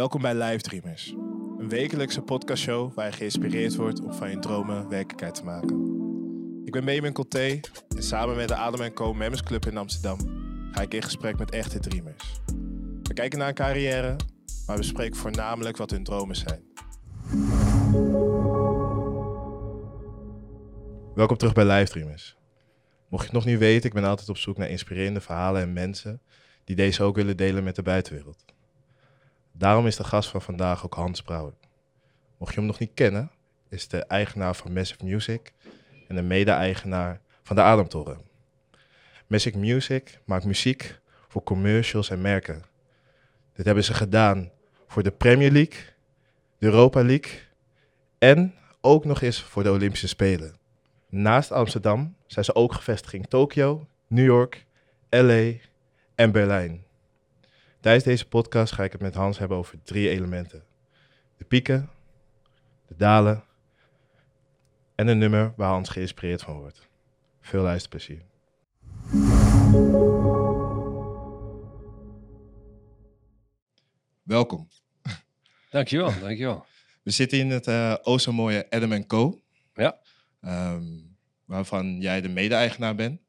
Welkom bij Live Dreamers, een wekelijkse podcastshow waar je geïnspireerd wordt om van je dromen werkelijkheid te maken. Ik ben Benjamin Colté en samen met de Adem Co Members Club in Amsterdam ga ik in gesprek met echte dreamers. We kijken naar een carrière, maar we bespreken voornamelijk wat hun dromen zijn. Welkom terug bij Live Dreamers. Mocht je het nog niet weten, ik ben altijd op zoek naar inspirerende verhalen en mensen die deze ook willen delen met de buitenwereld. Daarom is de gast van vandaag ook Hans Brouwer. Mocht je hem nog niet kennen, is de eigenaar van Massive Music en de mede-eigenaar van de Ademtoren. Massive Music maakt muziek voor commercials en merken. Dit hebben ze gedaan voor de Premier League, de Europa League en ook nog eens voor de Olympische Spelen. Naast Amsterdam zijn ze ook gevestigd in Tokio, New York, LA en Berlijn. Tijdens deze podcast ga ik het met Hans hebben over drie elementen: de pieken, de dalen en een nummer waar Hans geïnspireerd van wordt. Veel luisterplezier. Welkom. Dankjewel, dankjewel. We zitten in het uh, o zo mooie Adam Co. Ja. ehm, waarvan jij de mede-eigenaar bent.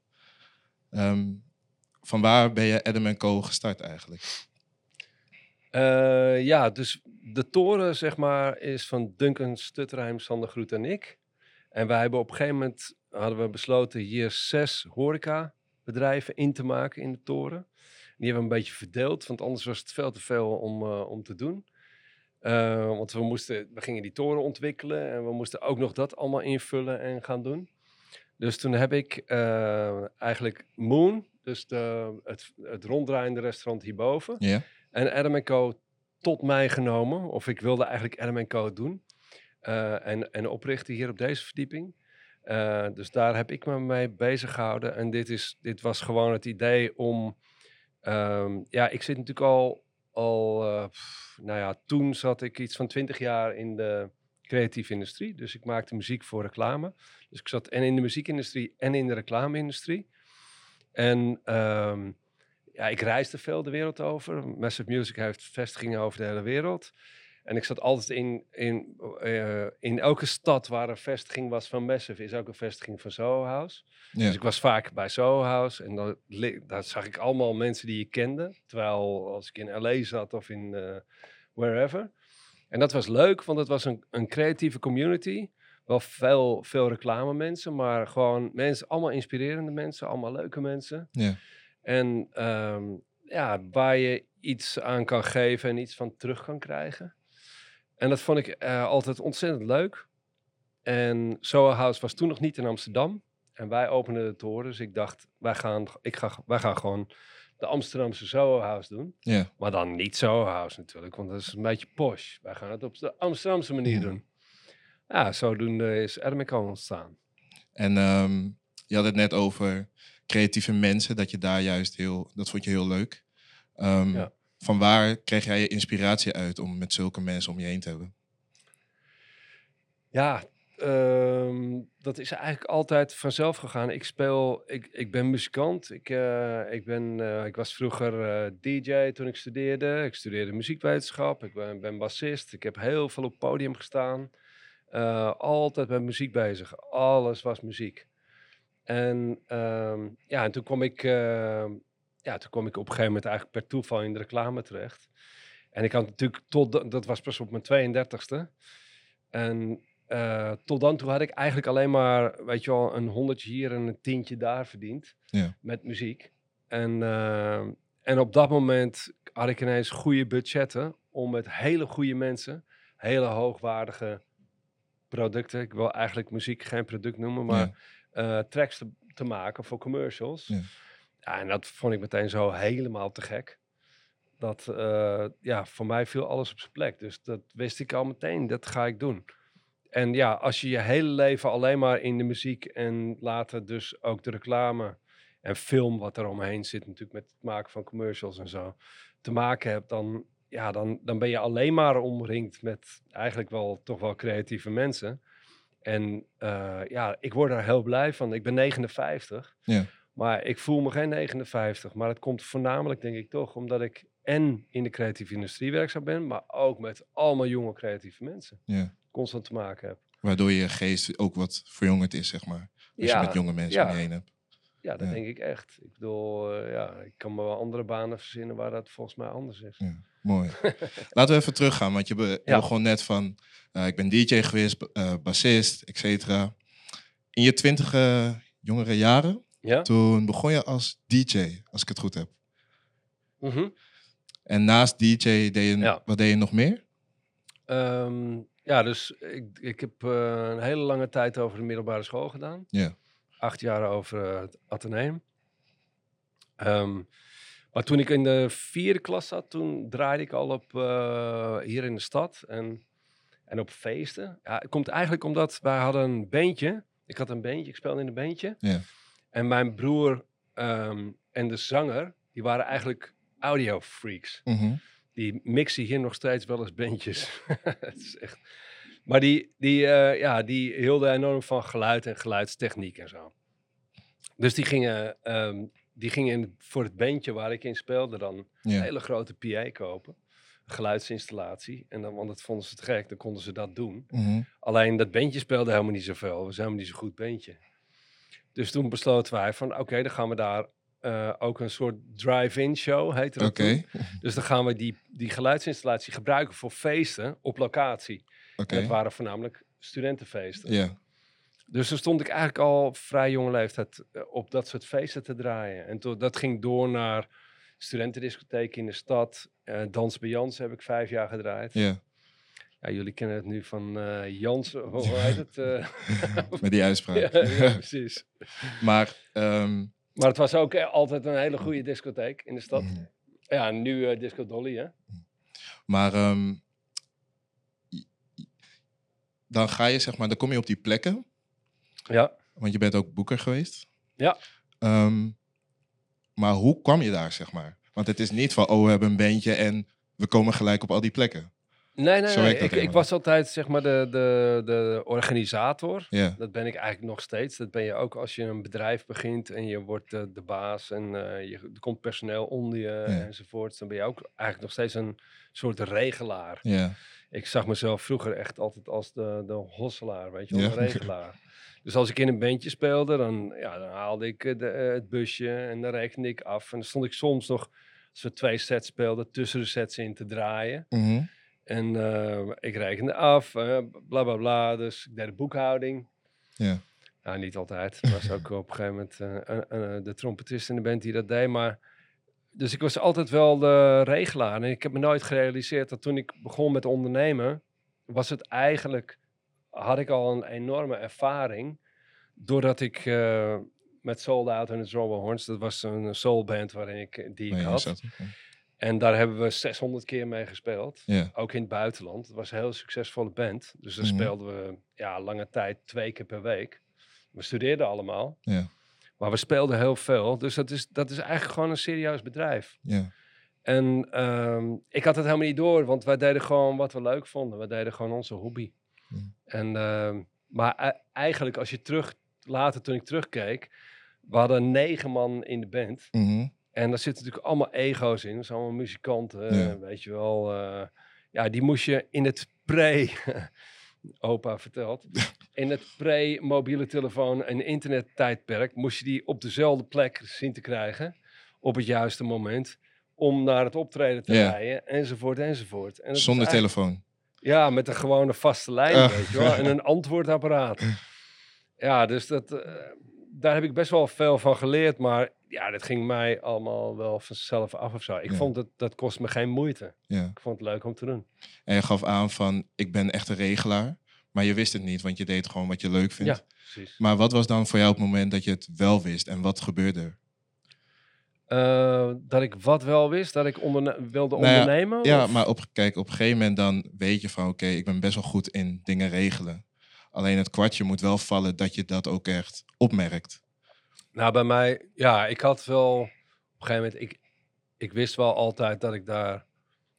Ehm, van waar ben je Adam Co gestart eigenlijk? Eh, ja, dus de toren, zeg maar, is van Duncan Stutterheim, Sander Groet en ik. En wij hebben op een gegeven moment hadden we besloten hier zes horecabedrijven in te maken in de toren. Die hebben we een beetje verdeeld, want anders was het veel te veel om, eh, om te doen. Eh, want we, moesten, we gingen die toren ontwikkelen en we moesten ook nog dat allemaal invullen en gaan doen. Dus toen heb ik eigenlijk Moon, dus de, het, het ronddraaiende restaurant hierboven, Ja. en Adam Co. tot mij genomen. Of ik wilde eigenlijk Adam Co. doen. eh, en, en oprichten hier op deze verdieping. Eh, dus daar heb ik me mee bezig gehouden. En dit, is, dit was gewoon het idee om... ehm, ja, ik zit natuurlijk al... al eh, pff, nou ja, toen zat ik iets van twintig jaar in de creatieve industrie. Dus ik maakte muziek voor reclame. Dus ik zat en in de muziekindustrie en in de reclame-industrie. En ehm, ja, ik reisde veel de wereld over. Massive Music heeft vestigingen over de hele wereld. En ik zat altijd in, in, eh, in elke stad waar een vestiging was van Massive, is ook een vestiging van Soho House. Ja. Dus ik was vaak bij Soho House en dan, daar zag ik allemaal mensen die ik kende. Terwijl als ik in LA zat of in eh, wherever. En dat was leuk, want het was een, een creatieve community. Wel veel, veel reclame mensen, maar gewoon mensen, allemaal inspirerende mensen, allemaal leuke mensen. Ja. En ehm, ja, waar je iets aan kan geven en iets van terug kan krijgen. En dat vond ik eh, altijd ontzettend leuk. En Soho House was toen nog niet in Amsterdam. En wij openden de toren. Dus ik dacht, wij gaan, ik ga, wij gaan gewoon de Amsterdamse Soho House doen. Ja. Maar dan niet Soho House natuurlijk, want dat is een beetje posh. Wij gaan het op de Amsterdamse manier Ja. doen. Ja, zodoende is Ermico ontstaan. En ehm, je had het net over creatieve mensen, dat je daar juist heel, dat vond je heel leuk. Ehm, Ja. Van waar kreeg jij je inspiratie uit om met zulke mensen om je heen te hebben? Ja, ehm, dat is eigenlijk altijd vanzelf gegaan. Ik speel, ik, ik ben muzikant. Ik, eh, ik, ben, eh, ik was vroeger eh, DJ toen ik studeerde. Ik studeerde muziekwetenschap. Ik ben, ben bassist. Ik heb heel veel op podium gestaan. Eh, altijd met muziek bezig. Alles was muziek. En ehm, ja, en toen kwam ik, ehm, ja, toen kwam ik op een gegeven moment eigenlijk per toeval in de reclame terecht. En ik had natuurlijk tot, da- dat was pas op mijn 32e. En eh, tot dan toe had ik eigenlijk alleen maar, weet je wel, een honderdje hier en een tientje daar verdiend. Ja. Met muziek. En, eh, en op dat moment had ik ineens goede budgetten om met hele goede mensen, hele hoogwaardige producten, ik wil eigenlijk muziek geen product noemen, maar Ja. eh, tracks te, te maken voor commercials. Ja. Ja, en dat vond ik meteen zo helemaal te gek. Dat, eh, ja, voor mij viel alles op zijn plek. Dus dat wist ik al meteen, dat ga ik doen. En ja, als je je hele leven alleen maar in de muziek en later dus ook de reclame en film wat er omheen zit natuurlijk met het maken van commercials en zo, te maken hebt, dan, ja, dan, dan ben je alleen maar omringd met eigenlijk wel toch wel creatieve mensen. En eh, ja, ik word daar heel blij van. Ik ben 59. Ja. Maar ik voel me geen 59. Maar het komt voornamelijk, denk ik toch, omdat ik en in de creatieve industrie werkzaam ben, maar ook met allemaal jonge creatieve mensen. Ja. Constant te maken heb. Waardoor je geest ook wat verjongerd is, zeg maar. Als je met jonge mensen ja. heen hebt. Ja, dat Ja. denk ik echt. Ik bedoel, eh, ja, ik kan me wel andere banen verzinnen waar dat volgens mij anders is. Ja, mooi. Laten we even teruggaan, want je, be- Ja. begon net van... eh, ik ben DJ geweest, eh, bassist, et cetera. In je twintig eh, jongere jaren, Ja? toen begon je als DJ, als ik het goed heb. Mhm. En naast DJ, deed je, wat deed je nog meer? Ehm, ja, dus ik, ik heb een hele lange tijd over de middelbare school gedaan. Ja. Acht jaar over eh, het Atheneum. Ehm, maar toen ik in de vierde klas zat, toen draaide ik al op eh, hier in de stad en, en op feesten. Ja, het komt eigenlijk omdat wij hadden een bandje. Ik had een bandje, ik speelde in een bandje. Ja. En mijn broer ehm, en de zanger, die waren eigenlijk audio freaks Mhm. die mixen hier nog steeds wel eens bandjes. Het is echt... Maar die, die, eh, ja, die hielden enorm van geluid en geluidstechniek en zo. Dus die gingen, ehm, die gingen in- voor het bandje waar ik in speelde dan een hele grote PA kopen. Geluidsinstallatie. En dan, want dat vonden ze te gek, dan konden ze dat doen. Mhm. Alleen dat bandje speelde helemaal niet zoveel. We zijn helemaal niet zo'n goed bandje. Dus toen besloten wij van, oké, dan gaan we daar eh, ook een soort drive-in show, heette dat toen. Dus dan gaan we die, die geluidsinstallatie gebruiken voor feesten op locatie. En dat waren voornamelijk studentenfeesten. Ja, Dus toen stond ik eigenlijk al vrij jonge leeftijd eh, op dat soort feesten te draaien. En toen, dat ging door naar studentendiscotheek in de stad. Eh Dans bij Jans heb ik vijf jaar gedraaid. ja. Ja, jullie kennen het nu van eh Jans, hoe heet het? Met die uitspraak. ja, ja, precies. maar, ehm, Maar het was ook altijd een hele goede discotheek in de stad. Mhm. Ja, nu Disco Dolly, hè? maar ehm, dan ga je, zeg maar, dan kom je op die plekken. Ja. Want je bent ook boeker geweest. Ja. Ehm, maar hoe kwam je daar, zeg maar? Want het is niet van, oh, we hebben een bandje en we komen gelijk op al die plekken. Nee, nee, nee. Ik, was altijd zeg maar de, de, de organisator. Dat ben ik eigenlijk nog steeds. Dat ben je ook als je een bedrijf begint en je wordt de baas en eh, je, er komt personeel onder je enzovoort. Dan ben je ook eigenlijk nog steeds een soort regelaar. ja, Ik zag mezelf vroeger echt altijd als de, de hosselaar, weet je wel, de regelaar. Dus als ik in een bandje speelde, dan, ja, dan haalde ik eh, de, eh, het busje en dan rekende ik af. En dan stond ik soms nog, als we twee sets speelden, tussen de sets in te draaien. Mhm. En eh, ik rekende af, eh, bla bla bla. Dus ik deed de boekhouding. ja, Nou, niet altijd. Er was ook op een gegeven moment eh, de trompetist in de band die dat deed. Maar, dus ik was altijd wel de regelaar. En ik heb me nooit gerealiseerd dat toen ik begon met ondernemen, was het eigenlijk, had ik al een enorme ervaring. Doordat ik met Sold Out en de Horns, dat was een soulband waarin ik, die ik Nee, had. zat- En daar hebben we 600 keer mee gespeeld. Ja, Ook in het buitenland. Het was een heel succesvolle band. Dus dan Mhm. speelden we ja, lange tijd twee keer per week. We studeerden allemaal. ja, Maar we speelden heel veel. Dus dat is, dat is eigenlijk gewoon een serieus bedrijf. ja, En ehm, ik had het helemaal niet door. Want wij deden gewoon wat we leuk vonden. We deden gewoon onze hobby. En, ehm, maar e- eigenlijk als je terug... Later toen ik terugkeek... We hadden negen man in de band. Mhm. En daar zitten natuurlijk allemaal ego's in. Dat zijn allemaal muzikanten, Ja. weet je wel. eh, ja, die moest je in het pre... opa vertelt. In het pre-mobiele telefoon en internettijdperk... moest je die op dezelfde plek zien te krijgen... op het juiste moment... om naar het optreden te Ja. rijden, enzovoort, enzovoort. En Zonder telefoon. Ja, met een gewone vaste lijn, Ah. weet je wel. En een antwoordapparaat. Ja, dus dat, eh, daar heb ik best wel veel van geleerd. Maar ja, dat ging mij allemaal wel vanzelf af of zo. Ik Ja. vond dat, dat kost me geen moeite. Ja. Ik vond het leuk om te doen. En je gaf aan van, ik ben echt een regelaar. Maar je wist het niet, want je deed gewoon wat je leuk vindt. Ja, precies. Maar wat was dan voor jou het moment dat je het wel wist? En wat gebeurde er? Eh, dat ik wat wel wist, dat ik onderne- wilde Nou ja, ondernemen. Ja, of- maar op, kijk, op een gegeven moment dan weet je van... oké, ik ben best wel goed in dingen regelen. Alleen het kwartje moet wel vallen dat je dat ook echt opmerkt. Nou, bij mij, ja, ik had wel op een gegeven moment, ik, ik wist wel altijd dat ik daar,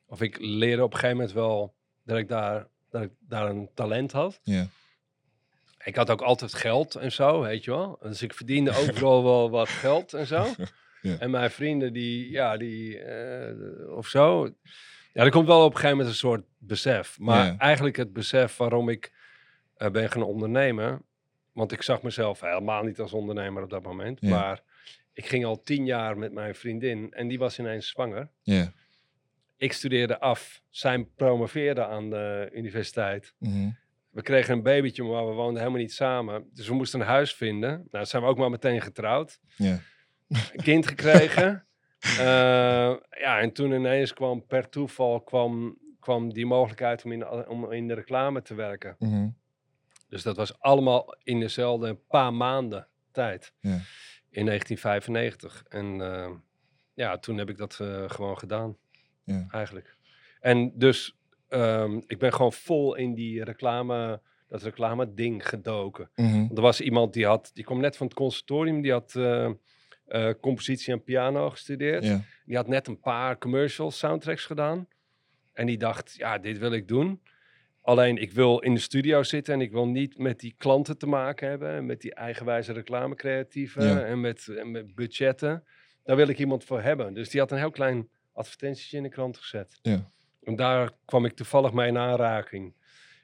of ik leerde op een gegeven moment wel dat ik daar, dat ik daar een talent had. Ja, Ik had ook altijd geld en zo, weet je wel. Dus ik verdiende overal wel wat geld en zo. Ja. En mijn vrienden, die, ja, die, eh, of zo. Ja, er komt wel op een gegeven moment een soort besef. Maar Ja. eigenlijk het besef waarom ik eh, ben gaan ondernemen. Want ik zag mezelf helemaal niet als ondernemer op dat moment. Ja. Maar ik ging al tien jaar met mijn vriendin en die was ineens zwanger. Ja. Ik studeerde af. Zij promoveerde aan de universiteit. Mhm. We kregen een babytje, maar we woonden helemaal niet samen. Dus we moesten een huis vinden. Nou, zijn we ook maar meteen getrouwd. Ja. Een kind gekregen. Eh, ja, en toen ineens kwam per toeval kwam, kwam die mogelijkheid om in, de- om in de reclame te werken. Mhm. Dus dat was allemaal in dezelfde paar maanden tijd. Ja. In 1995. En eh, ja, toen heb ik dat eh, gewoon gedaan. Ja. Eigenlijk. En dus ehm, ik ben gewoon vol in die reclame, dat reclame ding gedoken. Mhm. Er was iemand die had, die kwam net van het conservatorium, die had eh, compositie en piano gestudeerd. Ja. Die had net een paar commercial soundtracks gedaan. En die dacht, ja, dit wil ik doen. Alleen ik wil in de studio zitten en ik wil niet met die klanten te maken hebben. En met die eigenwijze reclamecreatieven Ja. en, met, en met budgetten. Daar wil ik iemand voor hebben. Dus die had een heel klein advertentietje in de krant gezet. Ja. En daar kwam ik toevallig mee in aanraking.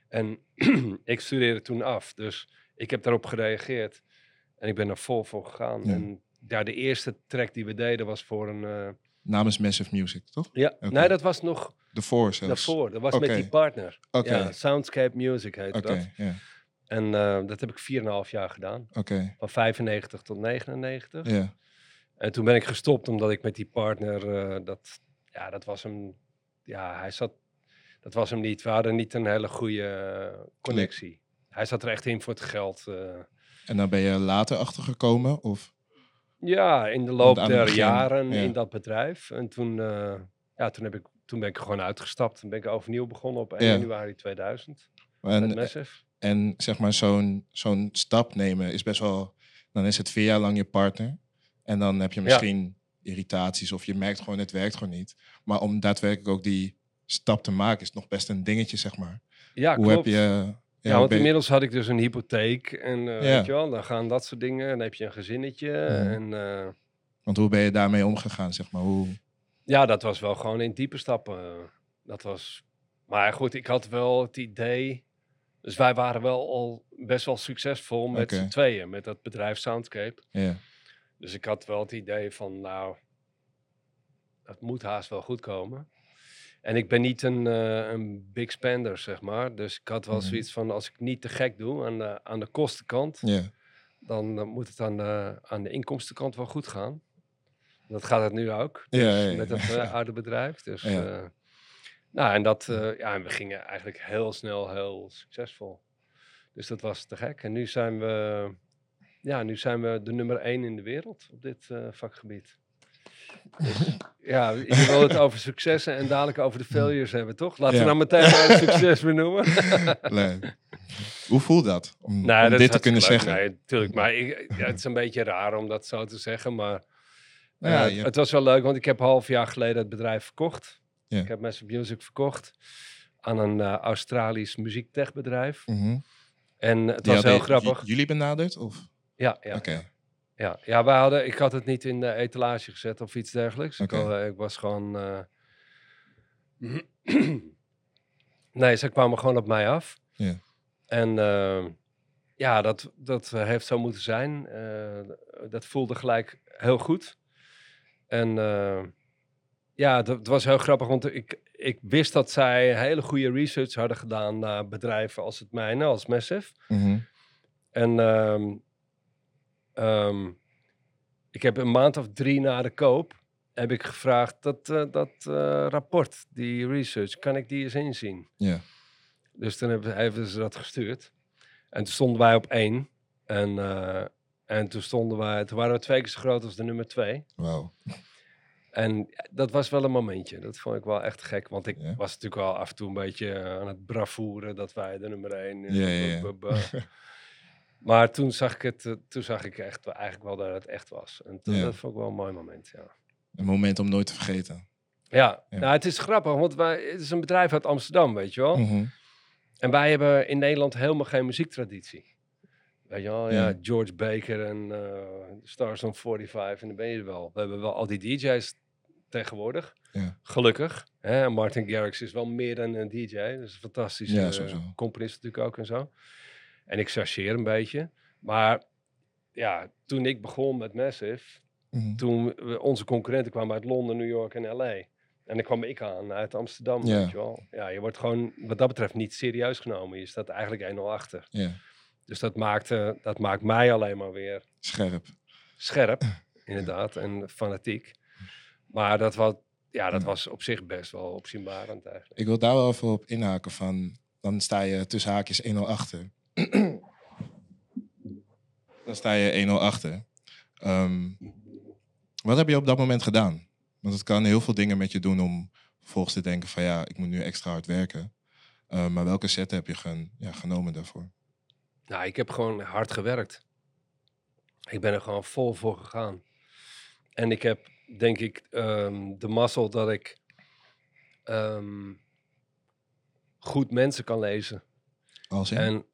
En ik studeerde toen af. Dus ik heb daarop gereageerd. En ik ben er vol voor gegaan. Ja. En ja, de eerste track die we deden was voor een... eh, Namens Massive Music, toch? ja, Oké. nee, dat was nog De Four zelfs. daarvoor. Dat was Oké. met die partner. Oké. Ja, Soundscape Music Oké, dat. ja. En eh, dat heb ik 4,5 jaar gedaan. Oké. Van 95 tot 99. Ja. En toen ben ik gestopt omdat ik met die partner, eh, dat, ja, dat was hem, ja, hij zat, dat was hem niet. We hadden niet een hele goede eh, connectie. Hij zat er echt in voor het geld. En dan ben je later achtergekomen? Of? Ja, in de loop der begin, jaren ja. in dat bedrijf. En toen, eh, ja, toen, heb ik, toen ben ik gewoon uitgestapt. Toen ben ik overnieuw begonnen op 1 Ja. januari 2000 met En, Massive. en zeg maar, zo'n zo'n stap nemen is best wel... Dan is het vier jaar lang je partner. En dan heb je misschien irritaties of je merkt gewoon, het werkt gewoon niet. Maar om daadwerkelijk ook die stap te maken is nog best een dingetje, zeg maar. Ja, hoe klopt. heb je... Ja, want ben inmiddels had ik dus een hypotheek en uh, Ja. weet je wel, dan gaan dat soort dingen. Dan heb je een gezinnetje en uh, Want hoe ben je daarmee omgegaan, zeg maar? Hoe... ja, dat was wel gewoon in diepe stappen. Dat was, maar goed, ik had wel het idee, dus wij waren wel al best wel succesvol met z'n tweeën, met dat bedrijf Soundscape. Ja, Dus ik had wel het idee van, nou, het moet haast wel goed komen. En ik ben niet een, eh, een big spender, zeg maar. Dus ik had wel Mhm. zoiets van, als ik niet te gek doe aan de, aan de kostenkant, dan eh, moet het aan de, aan de inkomstenkant wel goed gaan. Dat gaat het nu ook, dus ja, ja. met het eh, oude bedrijf. Dus, nou, en dat, ja, en we gingen eigenlijk heel snel heel succesvol. Dus dat was te gek. En nu zijn we, ja, nu zijn we de nummer één in de wereld op dit vakgebied. Ja, je wil het over successen en dadelijk over de failures hebben, toch? Laten Ja. we dan meteen maar het succes benoemen. leuk. Hoe voelt dat? Om, Nee, om Nou, dat dit te kunnen zeggen? Nee, natuurlijk. Maar ik, ja, het is een beetje raar om dat zo te zeggen. Maar Nou ja, eh, het was wel leuk, want ik heb half jaar geleden het bedrijf verkocht. Ik heb Massive Music verkocht aan een eh, Australisch muziektechbedrijf. Mhm. En het Die was heel grappig. Jullie benaderd? Of? Ja, ja, Oké. Ja. ja wij hadden, ik had het niet in de etalage gezet of iets dergelijks. Ik, al- ik was gewoon... eh, nee, ze kwamen gewoon op mij af. En eh, ja, dat, dat eh, heeft zo moeten zijn. Eh, dat voelde gelijk heel goed. En eh, ja, dat, het was heel grappig, want ik, ik wist dat zij hele goede research hadden gedaan naar bedrijven als het mijne, als Massive. Mhm. En ehm, ik heb een maand of drie na de koop, heb ik gevraagd, dat, eh, dat eh, rapport, die research, kan ik die eens inzien? Ja. Dus toen hebben, hebben ze dat gestuurd. En toen stonden wij op één. En, eh, en toen stonden wij, toen waren we twee keer zo groot als de nummer twee. Wauw. En dat was wel een momentje. Dat vond ik wel echt gek. Want ik was natuurlijk wel af en toe een beetje aan het bravoeren dat wij de nummer één. Ja, ja, ja. maar toen zag ik het, eh, toen zag ik echt, eigenlijk wel dat het echt was. En toen, Ja. dat vond ik wel een mooi moment, ja. Een moment om nooit te vergeten. Ja, Ja. Nou, het is grappig, want wij, het is een bedrijf uit Amsterdam, weet je wel. Mhm. En wij hebben in Nederland helemaal geen muziektraditie. Weet je wel, Ja. ja, George Baker en eh, Stars on 45 en dan ben je er wel. We hebben wel al die DJ's tegenwoordig, Ja. gelukkig. Hè? Martin Garrix is wel meer dan een DJ, dat is een fantastische Ja, componist natuurlijk ook en zo. En ik chargeer een beetje. Maar ja, toen ik begon met Massive, Mhm. toen we, onze concurrenten kwamen uit Londen, New York en LA. En dan kwam ik aan uit Amsterdam, Ja. weet je wel. Ja, je wordt gewoon wat dat betreft niet serieus genomen. Je staat eigenlijk 1-0 achter. Ja, Dus dat maakt, eh, dat maakt mij alleen maar weer scherp. scherp, inderdaad, en fanatiek. Maar dat, was, ja, dat was op zich best wel opzienbarend eigenlijk. Ik wil daar wel even op inhaken van, dan sta je tussen haakjes 1-0 achter. dan sta je 1-0 achter. Ehm, wat heb je op dat moment gedaan? Want het kan heel veel dingen met je doen om vervolgens te denken van ja, ik moet nu extra hard werken. Eh, maar welke set heb je gen- ja, genomen daarvoor? Nou, ik heb gewoon hard gewerkt. Ik ben er gewoon vol voor gegaan. En ik heb, denk ik, ehm, de mazzel dat ik ehm, goed mensen kan lezen. Als in? En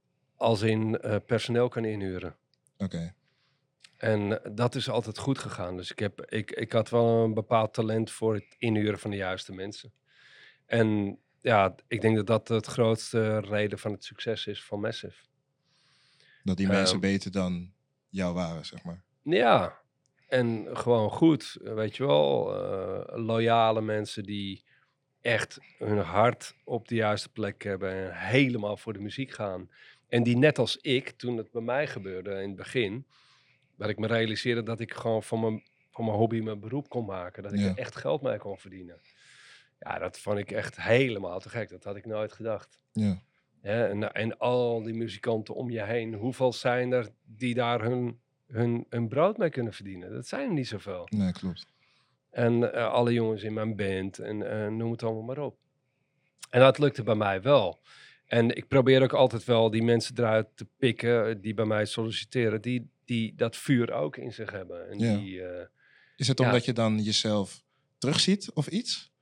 als in eh, personeel kan inhuren. Oké, En eh, dat is altijd goed gegaan. Dus ik, heb, ik, ik had wel een bepaald talent voor het inhuren van de juiste mensen. En ja, ik denk dat dat het grootste reden van het succes is van Massive. dat die mensen Ehm. beter dan jou waren, zeg maar. Ja, en gewoon goed, weet je wel. eh, loyale mensen die echt hun hart op de juiste plek hebben en helemaal voor de muziek gaan. En die net als ik, toen het bij mij gebeurde in het begin, dat ik me realiseerde dat ik gewoon van mijn, van mijn hobby mijn beroep kon maken. Dat ik Ja. er echt geld mee kon verdienen. Ja, dat vond ik echt helemaal te gek. Dat had ik nooit gedacht. Ja, Hè, en, en al die muzikanten om je heen, hoeveel zijn er die daar hun, hun, hun brood mee kunnen verdienen? Dat zijn er niet zoveel. nee, klopt. En eh, alle jongens in mijn band en eh, noem het allemaal maar op. En dat lukte bij mij wel. En ik probeer ook altijd wel die mensen eruit te pikken eh, die bij mij solliciteren, die, die dat vuur ook in zich hebben. En Ja. die, eh, Is het Ja. omdat je dan jezelf terugziet of iets?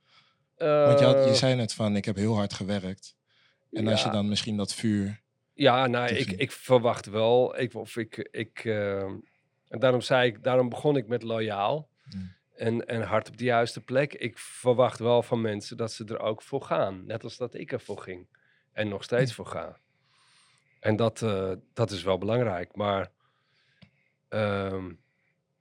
Want je, had, je eh, zei net van, ik heb heel hard gewerkt. En als je dan misschien dat vuur... Ja, nou, ik, ik verwacht wel. Ik, of ik, ik, eh, en daarom zei ik, daarom begon ik met loyaal Mm. en, en hard op de juiste plek. Ik verwacht wel van mensen dat ze er ook voor gaan. Net als dat ik ervoor ging. En nog steeds voor ga. En dat, eh, dat is wel belangrijk. Maar ehm,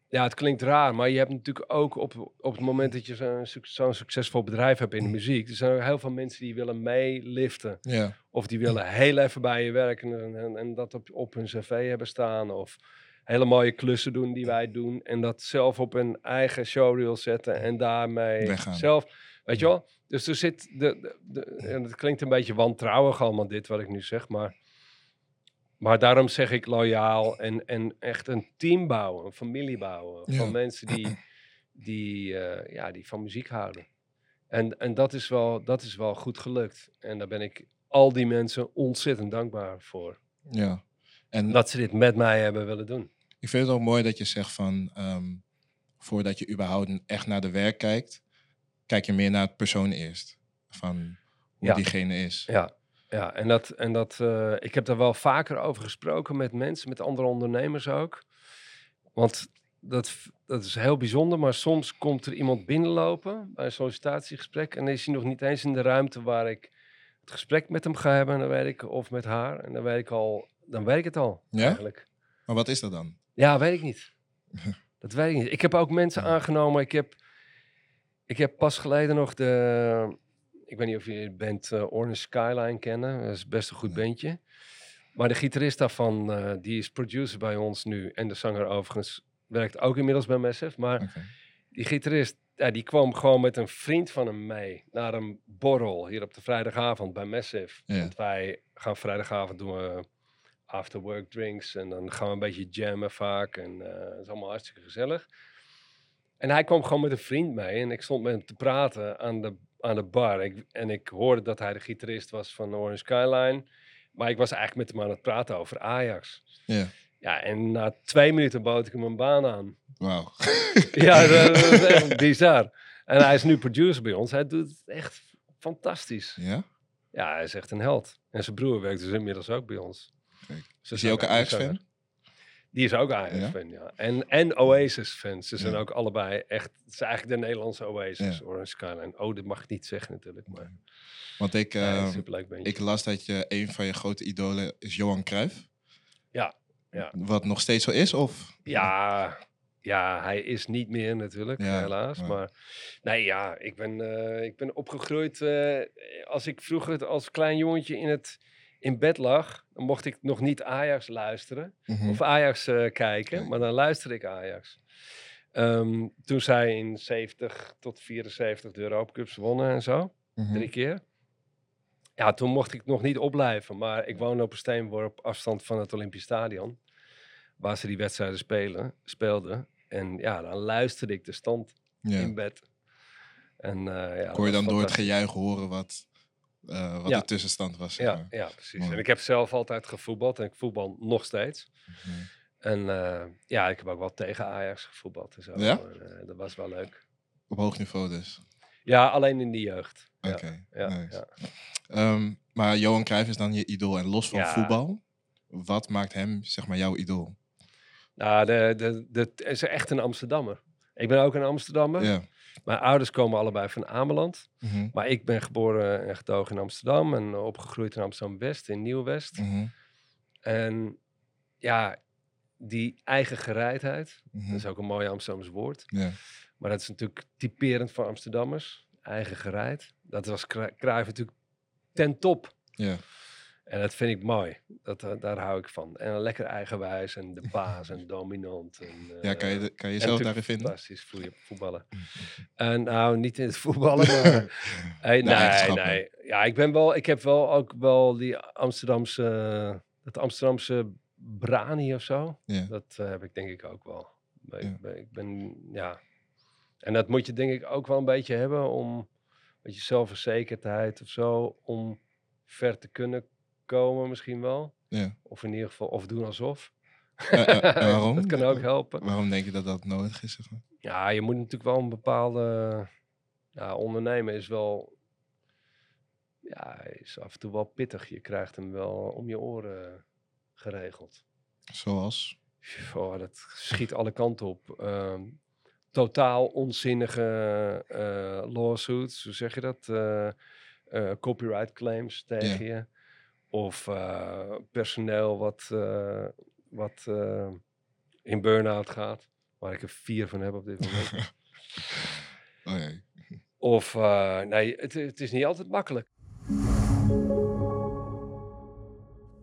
ja, het klinkt raar, maar je hebt natuurlijk ook op, op het moment dat je zo'n suc- zo'n succesvol bedrijf hebt in de muziek. Er zijn ook heel veel mensen die willen meeliften. Ja, Of die willen heel even bij je werken en, en, en dat op, op hun cv hebben staan. Of hele mooie klussen doen die wij doen. En dat zelf op hun eigen showreel zetten en daarmee Weggaan. zelf... Weet je wel? Dus er zit... De, de, de- en het klinkt een beetje wantrouwig allemaal dit wat ik nu zeg, maar... Maar daarom zeg ik loyaal en, en echt een team bouwen, een familie bouwen. Ja. Van mensen die, die, eh, ja, die van muziek houden. En, en dat, is wel, dat is wel goed gelukt. En daar ben ik al die mensen ontzettend dankbaar voor. ja. En Dat ze dit met mij hebben willen doen. ik vind het ook mooi dat je zegt van... ehm, voordat je überhaupt echt naar de werk kijkt... kijk je meer naar het persoon eerst. Van hoe Ja. diegene is. Ja, ja en, dat, en dat, eh, ik heb daar wel vaker over gesproken met mensen, met andere ondernemers ook. Want dat, dat is heel bijzonder, maar soms komt er iemand binnenlopen bij een sollicitatiegesprek en dan is hij nog niet eens in de ruimte waar ik het gesprek met hem ga hebben, en dan weet ik, of met haar, en dan weet ik al, dan weet ik het al Ja? eigenlijk. Maar wat is dat dan? Ja, weet ik niet. Dat weet ik niet. Ik heb ook mensen Ja. aangenomen. Ik heb, ik heb pas geleden nog de... Ik weet niet of jullie de band eh, Orange Skyline kennen. Dat is best een goed bandje. Maar de gitarist daarvan, eh, die is producer bij ons nu. En de zanger overigens werkt ook inmiddels bij Massive. Maar die gitarist, ja, die kwam gewoon met een vriend van hem mee. Naar een borrel hier op de vrijdagavond bij Massive. Want wij gaan vrijdagavond doen we after work drinks. En dan gaan we een beetje jammen vaak. En eh het is allemaal hartstikke gezellig. En hij kwam gewoon met een vriend mee. En ik stond met hem te praten aan de, aan de bar. Ik, en ik hoorde dat hij de gitarist was van Orange Skyline. Maar ik was eigenlijk met hem aan het praten over Ajax. Ja, Ja, en na twee minuten bood ik hem een baan aan. wauw. Ja, dat, dat is echt bizar. En hij is nu producer bij ons. Hij doet het echt fantastisch. ja? Ja, hij is echt een held. En zijn broer werkt dus inmiddels ook bij ons. Kijk. Is hij ook een Ajax-fan? Die is ook Ajax-fan, ja. En, en Oasis-fans. Ze zijn ook allebei echt... Het is eigenlijk de Nederlandse Oasis. Orange Skyline. Oh, dat mag ik niet zeggen natuurlijk, maar... Want ik, bandje. ik las dat je een van je grote idolen is Johan Cruijff. Ja, ja. Wat nog steeds zo is, of? Ja, ja, hij is niet meer natuurlijk, Ja, helaas. Maar nee, ja, ik ben, eh, ik ben opgegroeid. eh, als ik vroeger als klein jongetje in, het, in bed lag, dan mocht ik nog niet Ajax luisteren Mhm. of Ajax eh, kijken, maar dan luisterde ik Ajax. Ehm, toen zij in 70 tot 74 de Europa Cups wonnen en zo, Mhm. drie keer. Ja, toen mocht ik nog niet opblijven, maar ik woonde op een steenworp afstand van het Olympisch Stadion. Waar ze die wedstrijden spelen, speelden. En ja, dan luisterde ik de stand in bed. En, eh, ja, Kon je dan door het gejuich horen wat, eh, wat Ja. de tussenstand was? Ja, maar. ja, precies. Mooi. En ik heb zelf altijd gevoetbald en ik voetbal nog steeds. Mhm. En eh, ja, ik heb ook wel tegen Ajax gevoetbald en zo. Ja? En, eh, dat was wel leuk. Op hoog niveau dus. Ja, alleen in de jeugd. Oké, ja, nice. ja. Ehm, maar Johan Cruijff is dan je idool. En los van voetbal, wat maakt hem, zeg maar, jouw idool? Nou, de, de, de, is echt een Amsterdammer. Ik ben ook een Amsterdammer. Mijn ouders komen allebei van Ameland. Mhm. Maar ik ben geboren en getogen in Amsterdam en opgegroeid in Amsterdam-West, in Nieuw-West. Mhm. En ja, die eigen gereidheid, Mhm. dat is ook een mooi Amsterdams woord. Ja. Maar dat is natuurlijk typerend voor Amsterdammers, eigen gereid. Dat was Cru- Cruijff natuurlijk ten top. Ja. En dat vind ik mooi. Dat, eh, daar hou ik van. En lekker eigenwijs en de baas en dominant. En, ja, kan je, eh, kan je jezelf daarin vinden? Fantastisch voe- voetballen. En nou, niet in het voetballen, maar... Hey, nee, nee. Ja, ik ben wel... Ik heb wel ook wel die Amsterdamse... Het Amsterdamse brani of zo. Ja. Dat eh, heb ik denk ik ook wel. Ik, Ja. ben, ik ben... Ja. En dat moet je denk ik ook wel een beetje hebben om... Een beetje zelfverzekerdheid of zo. Om ver te kunnen komen misschien wel. Ja. Of in ieder geval... Of doen alsof. En waarom? dat kan ook helpen. Waarom denk je dat dat nodig is? Zeg maar? Ja, je moet natuurlijk wel een bepaalde. Ja, ondernemen is wel. Ja, is af en toe wel pittig. Je krijgt hem wel om je oren geregeld. Zoals? Oh, dat schiet alle kanten op. Ehm, totaal onzinnige eh, lawsuits, hoe zeg je dat? Copyright claims tegen je. Of eh, personeel wat, eh, wat eh, in burn-out gaat. Waar ik er vier van heb op dit moment. Oh. Of, eh, nee, het, het is niet altijd makkelijk.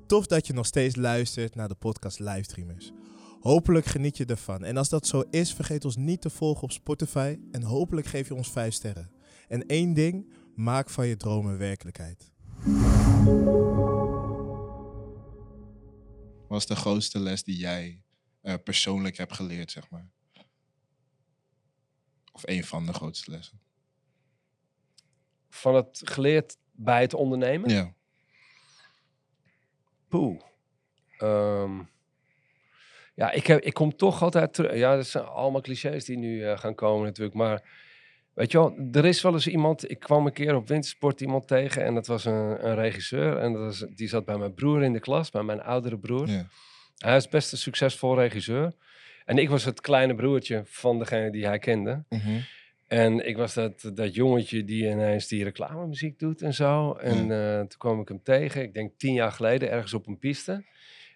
Tof dat je nog steeds luistert naar de podcast Livestreamers. Hopelijk geniet je ervan. En als dat zo is, vergeet ons niet te volgen op Spotify. En hopelijk geef je ons 5 sterren. En één ding, maak van je dromen werkelijkheid. Wat is de grootste les die jij eh, persoonlijk hebt geleerd, zeg maar? Of een van de grootste lessen? Van het geleerd bij het ondernemen. Ja. Poeh. Ehm, ja, ik, heb, ik kom toch altijd terug. Ja, dat zijn allemaal clichés die nu eh, gaan komen natuurlijk. Maar weet je wel, er is wel eens iemand... Ik kwam een keer op Wintersport iemand tegen en dat was een, een regisseur. En dat was, die zat bij mijn broer in de klas, bij mijn oudere broer. ja. Hij is best een succesvol regisseur. En ik was het kleine broertje van degene die hij kende. Mhm. En ik was dat, dat jongetje die ineens die reclamemuziek doet en zo. En eh, toen kwam ik hem tegen, ik denk tien jaar geleden, ergens op een piste. En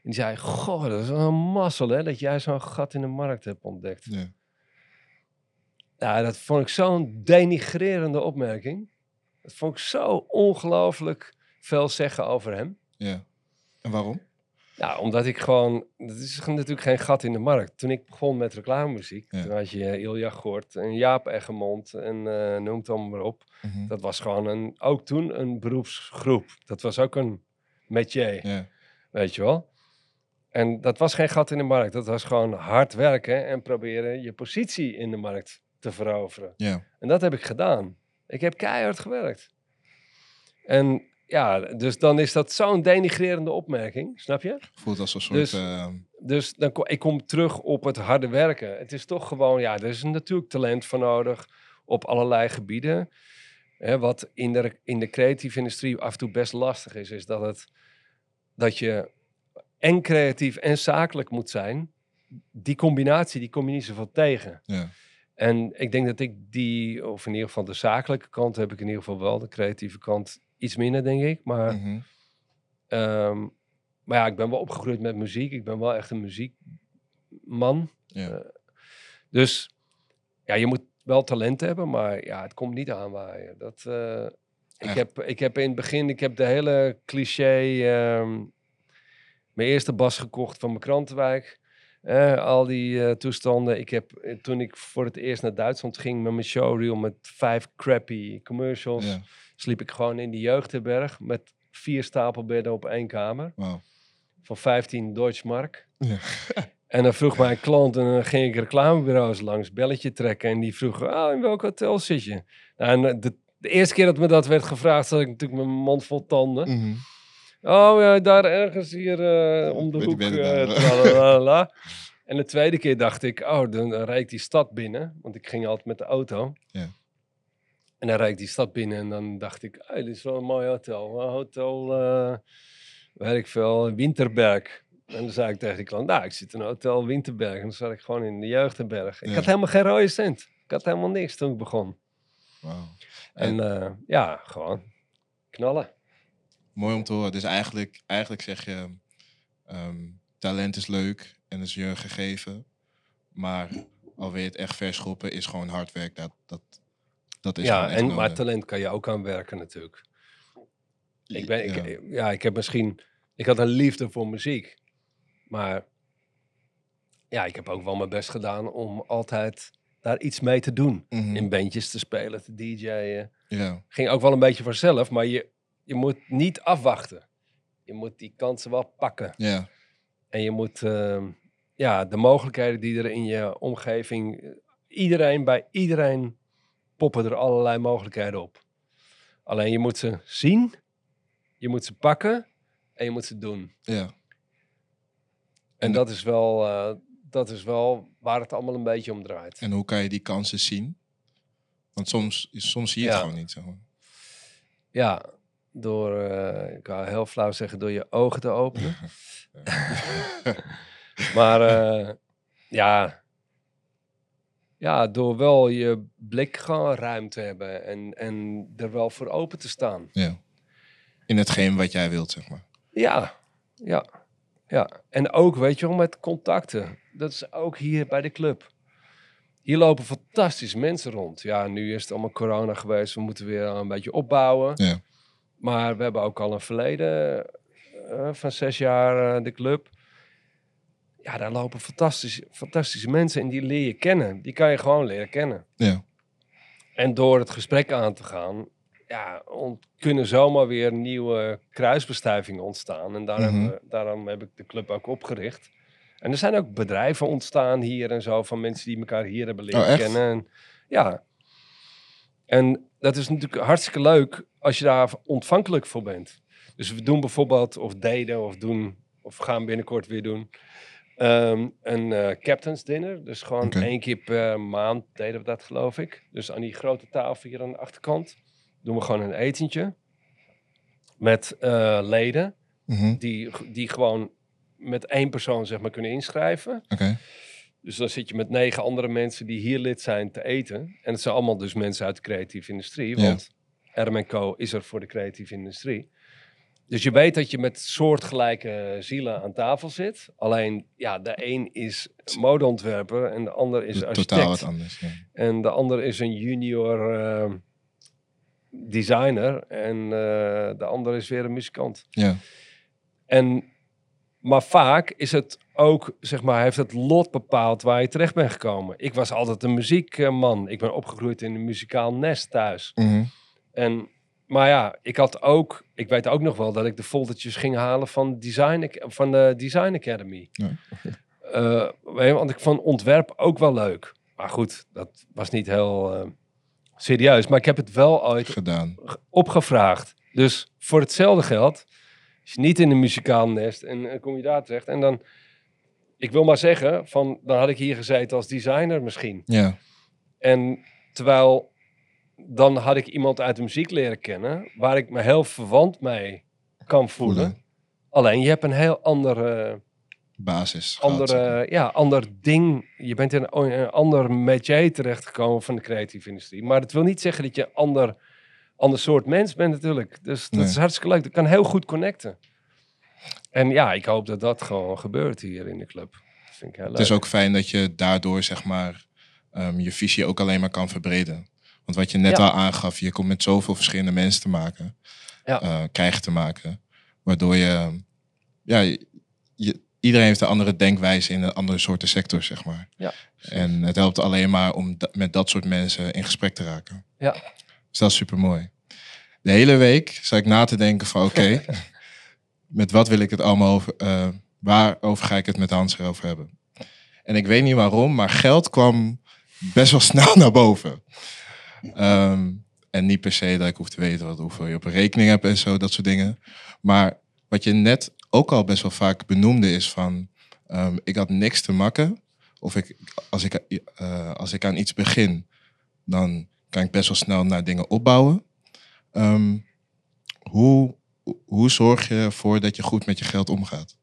die zei, goh, dat is wel een mazzel hè, dat jij zo'n gat in de markt hebt ontdekt. ja. Nou, dat vond ik zo'n denigrerende opmerking. Dat vond ik zo ongelooflijk veel zeggen over hem. Ja. En waarom? Ja, omdat ik gewoon... Het is natuurlijk geen gat in de markt. Toen ik begon met reclamemuziek, Ja. toen had je Ilja Gort en Jaap Eggermond en eh noem het allemaal maar op. Mhm. Dat was gewoon een, ook toen een beroepsgroep. Dat was ook een métier, Ja. weet je wel. En dat was geen gat in de markt. Dat was gewoon hard werken en proberen je positie in de markt te veroveren. Ja. En dat heb ik gedaan. Ik heb keihard gewerkt. En ja, dus dan is dat zo'n denigrerende opmerking, snap je? Voelt als een soort... Dus- Dus dan kom, ik kom terug op het harde werken. Het is toch gewoon, ja, er is natuurlijk talent voor nodig op allerlei gebieden. Hè, wat in de, in de creatieve industrie af en toe best lastig is, is dat, het, dat je en creatief en zakelijk moet zijn die combinatie, die kom je niet zoveel tegen. Ja. En ik denk dat ik die, of in ieder geval de zakelijke kant heb ik in ieder geval wel. De creatieve kant iets minder, denk ik. Maar, Mhm. ehm, maar ja, ik ben wel opgegroeid met muziek. Ik ben wel echt een muziekman. Ja. Eh, dus ja, je moet wel talent hebben, maar ja, het komt niet aanwaaien. Dat, eh, ik, heb, ik heb in het begin, ik heb de hele cliché, ehm, mijn eerste bas gekocht van mijn krantenwijk. Al die eh, toestanden. Ik heb, eh, toen ik voor het eerst naar Duitsland ging met mijn showreel met vijf crappy commercials, Ja. sliep ik gewoon in de jeugdherberg met vier stapelbedden op één kamer Wauw. van 15 Deutschmark. Ja. En dan vroeg mijn klant, en dan ging ik reclamebureaus langs, belletje trekken. En die vroegen, ah, in welk hotel zit je? Nou, en eh, de, de eerste keer dat me dat werd gevraagd, zat ik natuurlijk met mijn mond vol tanden. Mhm. Oh, ja, daar ergens hier eh, om de hoek. eh, en de tweede keer dacht ik, oh, dan rijd ik die stad binnen. Want ik ging altijd met de auto. Ja. En dan rijd ik die stad binnen en dan dacht ik, hey, dit is wel een mooi hotel. Een hotel, weet ik veel, Winterberg. En dan zei ik tegen die klant, nou, ik zit in een hotel Winterberg. En dan zat ik gewoon in de jeugdherberg. Ik Ja. had helemaal geen rode cent. Ik had helemaal niks toen ik begon. En ja, gewoon knallen. Mooi om te horen. Dus eigenlijk, eigenlijk zeg je, ehm, talent is leuk en is je gegeven. Maar al wil je het echt verschoppen, is gewoon hard werk. Dat, dat, dat is ja, en, maar talent kan je ook aan werken natuurlijk. Ik, ben, Ja. ik, ja, ik heb misschien... Ik had een liefde voor muziek. Maar ja, ik heb ook wel mijn best gedaan om altijd daar iets mee te doen. Mhm. In bandjes te spelen, te DJ'en. Ja, Ging ook wel een beetje vanzelf, maar je, je moet niet afwachten. Je moet die kansen wel pakken. ja, En je moet ehm, ja, de mogelijkheden die er in je omgeving... eh, Iedereen, bij iedereen poppen er allerlei mogelijkheden op. Alleen je moet ze zien, je moet ze pakken en je moet ze doen. ja. En, dat, is wel, eh, dat is wel waar het allemaal een beetje om draait. En hoe kan je die kansen zien? Want soms, soms zie je het Ja. gewoon niet. Maar. Ja, door, eh, ik wou heel flauw zeggen, door je ogen te openen. maar eh, ja, ja, door wel je blik gewoon ruim te hebben en, en er wel voor open te staan. Ja. In hetgeen wat jij wilt, zeg maar. Ja, ja, ja. En ook, weet je wel, met contacten. Dat is ook hier bij de club. Hier lopen fantastische mensen rond. Ja, nu is het allemaal corona geweest. We moeten weer een beetje opbouwen. Ja. Maar we hebben ook al een verleden eh, van zes jaar eh, de club. Ja, daar lopen fantastische, fantastische mensen en die leer je kennen. Die kan je gewoon leren kennen. Ja. En door het gesprek aan te gaan, ja, kunnen zomaar weer nieuwe kruisbestuivingen ontstaan. En daarom, Mhm. hebben we- daarom heb ik de club ook opgericht. En er zijn ook bedrijven ontstaan hier en zo, van mensen die elkaar hier hebben leren Oh, echt? kennen. En, ja. En dat is natuurlijk hartstikke leuk als je daar ontvankelijk voor bent. Dus we doen bijvoorbeeld, of deden, of doen, of gaan binnenkort weer doen, ehm, een eh, captain's dinner. Dus gewoon Oké. één keer per maand deden we dat, geloof ik. Dus aan die grote tafel hier aan de achterkant doen we gewoon een etentje met eh, leden Mhm. die, die gewoon met één persoon zeg maar kunnen inschrijven. Oké. Dus dan zit je met negen andere mensen die hier lid zijn te eten. En het zijn allemaal dus mensen uit de creatieve industrie. Ja. Want RM Co is er voor de creatieve industrie. Dus je weet dat je met soortgelijke zielen aan tafel zit. Alleen, ja, de een is modeontwerper en de ander is architect. Totaal wat anders. Ja. En de ander is een junior eh, designer. En eh, de ander is weer een muzikant. ja. En, maar vaak is het ook, zeg maar, heeft het lot bepaald waar je terecht bent gekomen. Ik was altijd een muziekman. Ik ben opgegroeid in een muzikaal nest thuis. Mhm. En, maar ja, ik had ook, ik weet ook nog wel dat ik de foldertjes ging halen van, design, van de Design Academy. Ja. Eh, want ik vond ontwerp ook wel leuk. Maar goed, dat was niet heel eh, serieus. Maar ik heb het wel ooit Gedaan. opgevraagd. Dus voor hetzelfde geld, je niet in een muzikaal nest en eh, kom je daar terecht. En dan, ik wil maar zeggen, van, dan had ik hier gezeten als designer misschien. Ja. En terwijl, dan had ik iemand uit de muziek leren kennen, waar ik me heel verwant mee kan voelen. Voelen. Alleen, je hebt een heel andere basis. gehad, ander, zeg maar. eh, ja, ander ding. Je bent in een, een ander métier terechtgekomen van de creatieve industrie. Maar dat wil niet zeggen dat je ander, ander soort mens bent natuurlijk. Dus dat Nee. is hartstikke leuk. Dat kan heel goed connecten. En ja, ik hoop dat dat gewoon gebeurt hier in de club. Dat vind ik heel leuk. Het is ook fijn dat je daardoor zeg maar ehm, je visie ook alleen maar kan verbreden. Want wat je net Ja. al aangaf, je komt met zoveel verschillende mensen te maken, Ja. eh, krijgen te maken, waardoor je, ja, je, je- iedereen heeft een andere denkwijze in een andere soorten sector, zeg maar. Ja, En het helpt alleen maar om da- met dat soort mensen in gesprek te raken. Ja. Dus dat is super mooi. De hele week zat ik na te denken van oké, met wat wil ik het allemaal over, eh, waarover ga ik het met Hans erover hebben? En ik weet niet waarom, maar geld kwam best wel snel naar boven. Ehm, en niet per se dat ik hoef te weten wat, hoeveel je op een rekening hebt en zo, dat soort dingen. Maar wat je net ook al best wel vaak benoemde is van, ehm, ik had niks te makken. Of ik, als, ik, eh, als ik aan iets begin, dan kan ik best wel snel naar dingen opbouwen. Ehm, hoe, hoe zorg je ervoor dat je goed met je geld omgaat?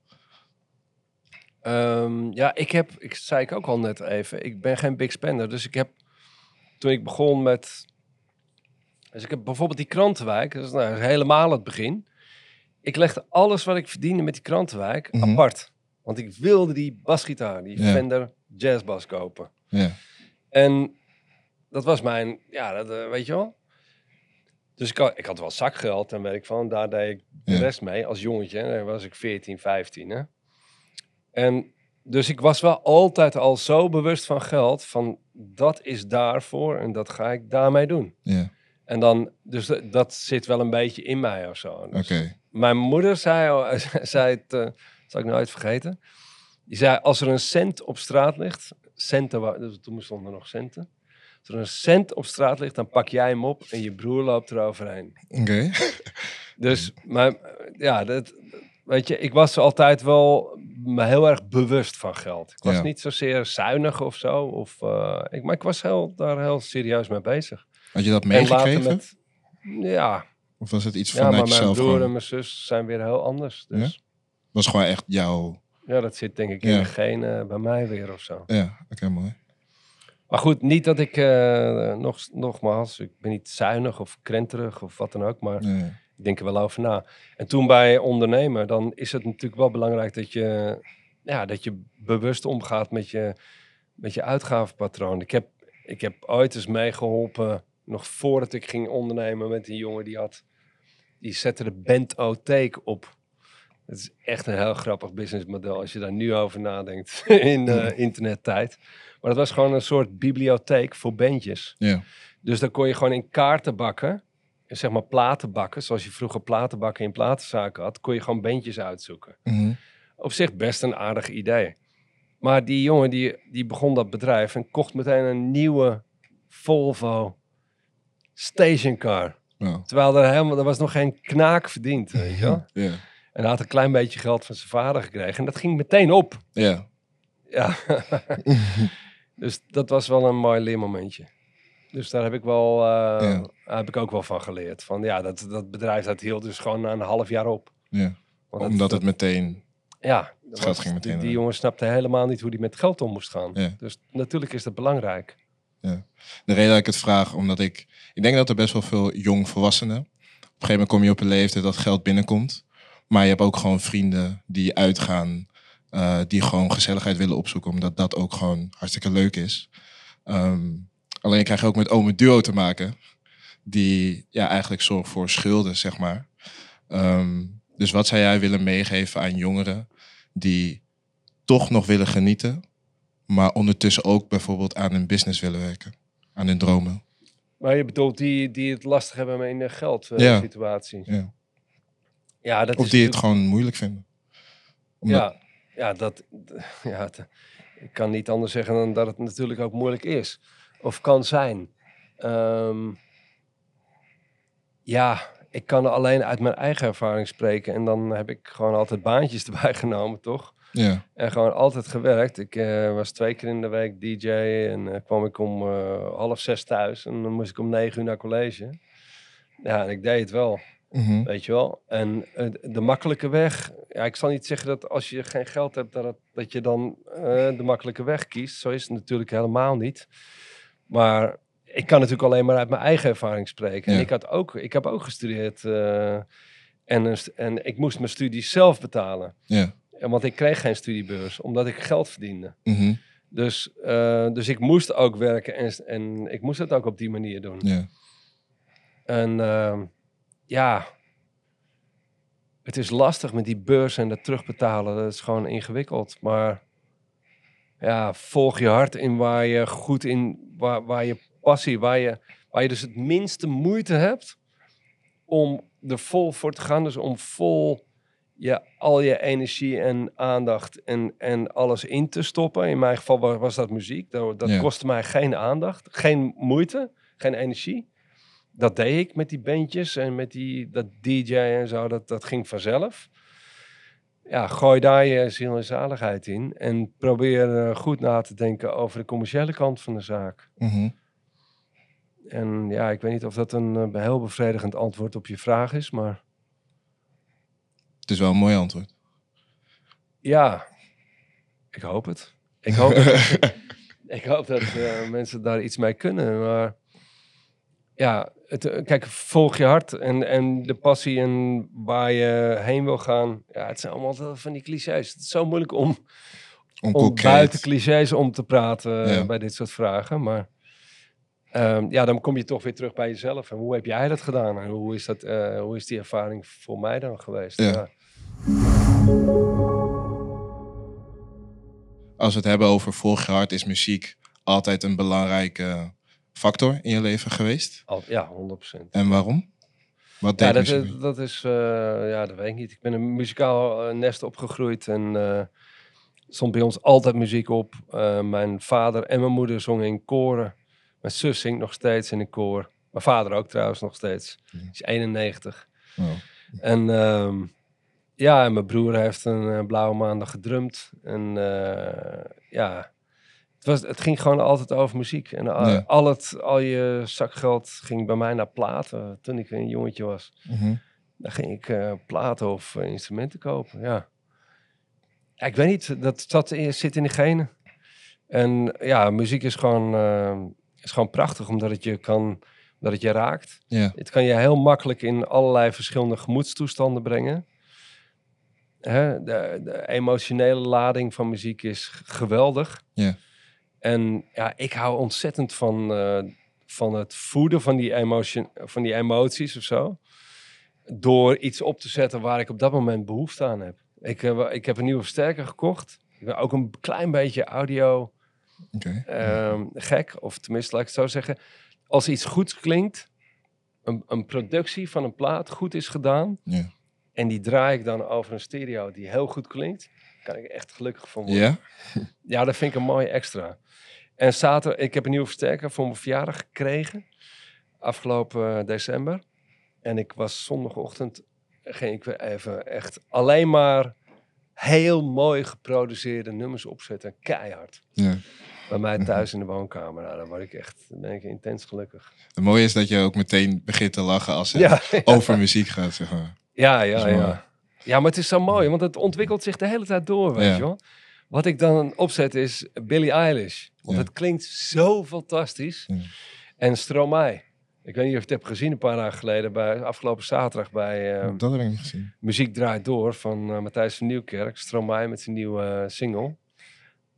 Ehm, ja, ik heb, ik zei ik ook al net even, ik ben geen big spender. Dus ik heb, toen ik begon met, dus ik heb bijvoorbeeld die krantenwijk, dat is nou helemaal het begin. Ik legde alles wat ik verdiende met die krantenwijk Mhm. apart. Want ik wilde die basgitaar, die Ja. Fender Jazzbas kopen. Ja, En dat was mijn, ja, dat, eh, weet je wel. Dus ik had, ik had wel zakgeld en weet ik van, daar deed ik de Ja. rest mee als jongetje. En dan was ik 14, 15. Hè? En dus ik was wel altijd al zo bewust van geld, van dat is daarvoor en dat ga ik daarmee doen. ja, En dan, dus dat, dat zit wel een beetje in mij of zo. oké. Dus Mijn moeder zei, zei het, eh, zal ik nooit vergeten. Die zei, als er een cent op straat ligt, centen, toen stonden er nog centen. Als er een cent op straat ligt, dan pak jij hem op en je broer loopt eroverheen. Oké. Dus, maar ja, dat, weet je, ik was altijd wel me heel erg bewust van geld. Ik was Ja. niet zozeer zuinig of zo, of, eh, ik, maar ik was heel, daar heel serieus mee bezig. Had je dat En meegegeven? later met, ja, Of was het iets ja, vanuit maar mijn broer en mijn zus zijn weer heel anders. Dus was gewoon echt jouw... ja, dat zit denk ik in Ja. de genen bij mij weer of zo. Ja, oké, mooi. Maar goed, niet dat ik, eh, nog, nogmaals, ik ben niet zuinig of krenterig of wat dan ook, maar ik denk er wel over na. En toen bij ondernemen, dan is het natuurlijk wel belangrijk dat je, ja, dat je bewust omgaat met je, met je uitgavenpatroon. Ik heb, ik heb ooit eens meegeholpen, nog voordat ik ging ondernemen met een jongen die had, die zette de Bentotheek op. Het is echt een heel grappig businessmodel als je daar nu over nadenkt in eh, internettijd. Maar dat was gewoon een soort bibliotheek voor bandjes. ja. Dus dan kon je gewoon in kaarten bakken, zeg maar platen bakken, zoals je vroeger platen bakken in platenzaken had, kon je gewoon bandjes uitzoeken. Mhm. Op zich best een aardig idee. Maar die jongen die, die begon dat bedrijf en kocht meteen een nieuwe Volvo stationcar. Ja. Terwijl er helemaal, er was nog geen knaak verdiend, weet je wel. Ja. En hij had een klein beetje geld van zijn vader gekregen en dat ging meteen op. Ja. Ja. dus dat was wel een mooi leermomentje. Dus daar heb ik wel, eh, Ja. daar heb ik ook wel van geleerd. Van ja, dat, dat bedrijf dat hield dus gewoon na een half jaar op. ja. Want Omdat dat, het meteen... ja, was- ging meteen Die, die jongen snapte helemaal niet hoe die met geld om moest gaan. Ja. Dus natuurlijk is dat belangrijk. De reden dat ik het vraag, omdat ik... Ik denk dat er best wel veel jong volwassenen... Op een gegeven moment kom je op een leeftijd dat geld binnenkomt. Maar je hebt ook gewoon vrienden die uitgaan... eh, die gewoon gezelligheid willen opzoeken. Omdat dat ook gewoon hartstikke leuk is. Ehm, alleen krijg je ook met ome duo te maken. Die ja, eigenlijk zorgt voor schulden, zeg maar. Ehm, dus wat zou jij willen meegeven aan jongeren... die toch nog willen genieten... maar ondertussen ook bijvoorbeeld aan hun business willen werken? Aan hun dromen? Maar je bedoelt die, die het lastig hebben in de geldsituatie. Ja. Ja, dat Of is die het gewoon moeilijk vinden? Omdat- Ja, ja, dat, ja het- ik kan niet anders zeggen dan dat het natuurlijk ook moeilijk is. Of kan zijn. Ehm, ja, ik kan alleen uit mijn eigen ervaring spreken. En dan heb ik gewoon altijd baantjes erbij genomen, toch? ja. En gewoon altijd gewerkt. Ik eh, was twee keer in de week DJ en eh, kwam ik om eh, half zes thuis. En dan moest ik om negen uur naar college. Ja, en ik deed het wel. Mhm. Weet je wel? En eh, de makkelijke weg. Ja, ik zal niet zeggen dat als je geen geld hebt, dat, het- dat je dan eh, de makkelijke weg kiest. Zo is het natuurlijk helemaal niet. Maar ik kan natuurlijk alleen maar uit mijn eigen ervaring spreken. Ja. En ik, had ook, ik heb ook gestudeerd. eh, en, en ik moest mijn studie zelf betalen. Ja. En Want ik kreeg geen studiebeurs, omdat ik geld verdiende. Mhm. Dus, dus ik moest ook werken en, en ik moest het ook op die manier doen. Ja. En ehm, ja, het is lastig met die beurs en dat terugbetalen. Dat is gewoon ingewikkeld. Maar ja, volg je hart in waar je goed in, waar, waar je passie, waar je, waar je dus het minste moeite hebt om er vol voor te gaan. Dus om vol je, al je energie en aandacht en, en alles in te stoppen. In mijn geval wa- was dat muziek. Dat, dat Ja. kostte mij geen aandacht, geen moeite, geen energie. Dat deed ik met die bandjes en met die, dat DJ en zo. Dat, dat ging vanzelf. Ja, gooi daar je ziel en zaligheid in. En probeer eh, goed na te denken over de commerciële kant van de zaak. Mhm. En ja, ik weet niet of dat een eh, heel bevredigend antwoord op je vraag is, maar Het is wel een mooi antwoord. ja, ik hoop het. Ik hoop dat, ik hoop dat eh, mensen daar iets mee kunnen. Maar ja, het, eh, kijk, volg je hart en, en de passie en waar je heen wil gaan. Ja, het zijn allemaal van die clichés. Het is zo moeilijk om, Om buiten clichés om te praten eh, Ja. bij dit soort vragen. Maar ehm, ja, dan kom je toch weer terug bij jezelf. En hoe heb jij dat gedaan? En hoe is, dat, eh, hoe is die ervaring voor mij dan geweest? Ja. Ja. Als we het hebben over volg je hart, is muziek altijd een belangrijke factor in je leven geweest. Al, ja, 100%. En waarom? Wat Ja, dat, is- dat is, eh, ja, dat weet ik niet. Ik ben een muzikaal eh, nest opgegroeid en eh stond bij ons altijd muziek op. Mijn vader en mijn moeder zongen in koren. Mijn zus zingt nog steeds in een koor. Mijn vader ook trouwens nog steeds. Die is 91. Oh. En ehm, ja, en mijn broer heeft een blauwe maandag gedrumd. En ja, het, was, het ging gewoon altijd over muziek. En al, Ja. al, het, al je zakgeld ging bij mij naar platen toen ik een jongetje was. Mhm. Dan ging ik eh, platen of eh, instrumenten kopen, ja. ja. Ik weet niet, dat zat, in- zit in de genen. En ja, muziek is gewoon, eh, is gewoon prachtig, omdat het je kan, omdat het je raakt. Ja. Het kan je heel makkelijk in allerlei verschillende gemoedstoestanden brengen. Hè, de, de emotionele lading van muziek is geweldig. Ja. En ja, ik hou ontzettend van, eh, van het voeden van die, emotion, van die emoties of zo. Door iets op te zetten waar ik op dat moment behoefte aan heb. Ik, heb ik heb een nieuwe versterker gekocht. Ik ben ook een klein beetje audio ehm, gek. Of tenminste, laat ik het zo zeggen. Als iets goed klinkt, een, een productie van een plaat goed is gedaan. En die draai ik dan over een stereo die heel goed klinkt. Kan ik echt gelukkig van worden. Ja? Ja, dat vind ik een mooi extra. En zaterdag, ik heb een nieuwe versterker voor mijn verjaardag gekregen. Afgelopen eh, december. En ik was zondagochtend, ging ik weer even echt alleen maar heel mooi geproduceerde nummers opzetten. Keihard. ja. Bij mij thuis in de woonkamer. Nou, dan word ik echt, ben ik intens gelukkig. Het mooie is dat je ook meteen begint te lachen als het Ja, over muziek gaat, zeg maar. Ja, ja, ja. Ja, maar het is zo mooi, want het ontwikkelt zich de hele tijd door, weet je wel. Wat ik dan opzet is Billie Eilish. Want het klinkt zo fantastisch. En Stromae. Ik weet niet of je het hebt gezien een paar dagen geleden, bij, afgelopen zaterdag bij eh, Dat heb ik niet gezien. Muziek Draait Door van eh, Matthijs van Nieuwkerk. Stromae met zijn nieuwe eh, single.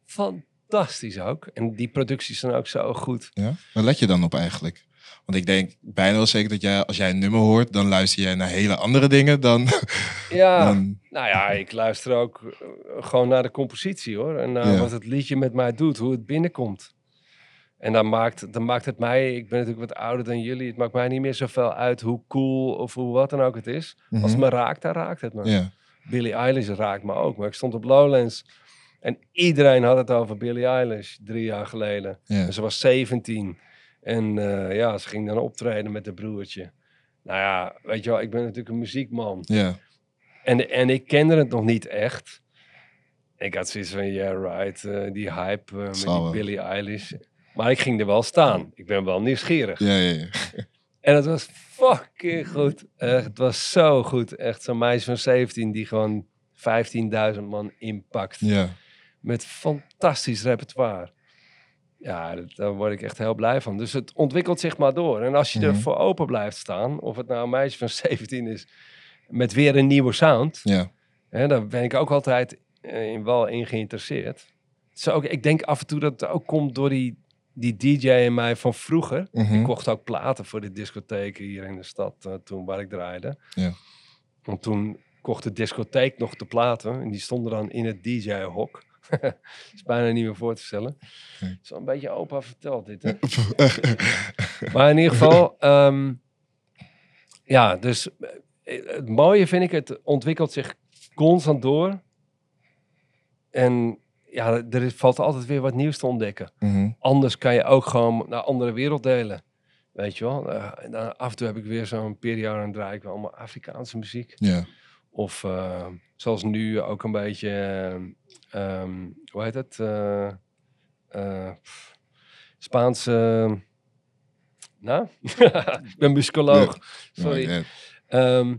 Fantastisch ook. En die producties zijn ook zo goed. Ja? Waar let je dan op eigenlijk? Want ik denk bijna wel zeker dat jij, als jij een nummer hoort, dan luister jij naar hele andere dingen dan... Ja, dan Nou ja, ik luister ook eh, gewoon naar de compositie hoor. En naar Ja. wat het liedje met mij doet, hoe het binnenkomt. En dan maakt, dan maakt het mij, ik ben natuurlijk wat ouder dan jullie, het maakt mij niet meer zoveel uit hoe cool of hoe wat dan ook het is. Als het Mhm. me raakt, dan raakt het me. Ja, Billie Eilish raakt me ook. Maar ik stond op Lowlands en iedereen had het over Billie Eilish drie jaar geleden. En ze was 17. En eh, ja, ze ging dan optreden met haar broertje. Nou ja, weet je wel, ik ben natuurlijk een muziekman. ja. En, en ik kende het nog niet echt. Ik had zoiets van, yeah, right, eh, die hype eh, met die. Billie Eilish. Maar ik ging er wel staan. Ik ben wel nieuwsgierig. Ja, ja, ja. En het was fucking goed. Echt, het was zo goed. Echt zo'n meisje van 17 die gewoon 15.000 man inpakt. Ja. Met fantastisch repertoire. Ja, dat- daar word ik echt heel blij van. Dus het ontwikkelt zich maar door. En als je Mhm. er voor open blijft staan, of het nou een meisje van 17 is met weer een nieuwe sound, Ja. hè, daar ben ik ook altijd eh, in, wel in geïnteresseerd. Zo ook, ik denk af en toe dat het ook komt door die, die DJ in mij van vroeger. Mhm. Ik kocht ook platen voor de discotheken hier in de stad eh, toen waar ik draaide. Ja. Want toen kocht de discotheek nog de platen en die stonden dan in het DJ-hok. Is bijna niet meer voor te stellen. Het is wel een beetje opa verteld dit. Hè? maar in ieder geval, ehm, ja, dus eh, het mooie vind ik, het ontwikkelt zich constant door. En ja, er valt altijd weer wat nieuws te ontdekken. Mhm. Anders kan je ook gewoon naar andere werelddelen. Weet je wel? Eh, dan af en toe heb ik weer zo'n periode en draai ik wel allemaal Afrikaanse muziek. Ja. Of eh, zoals nu ook een beetje, eh, ehm, hoe heet het? Pff, Spaanse. nou, ik ben muzikoloog. Sorry. Ehm,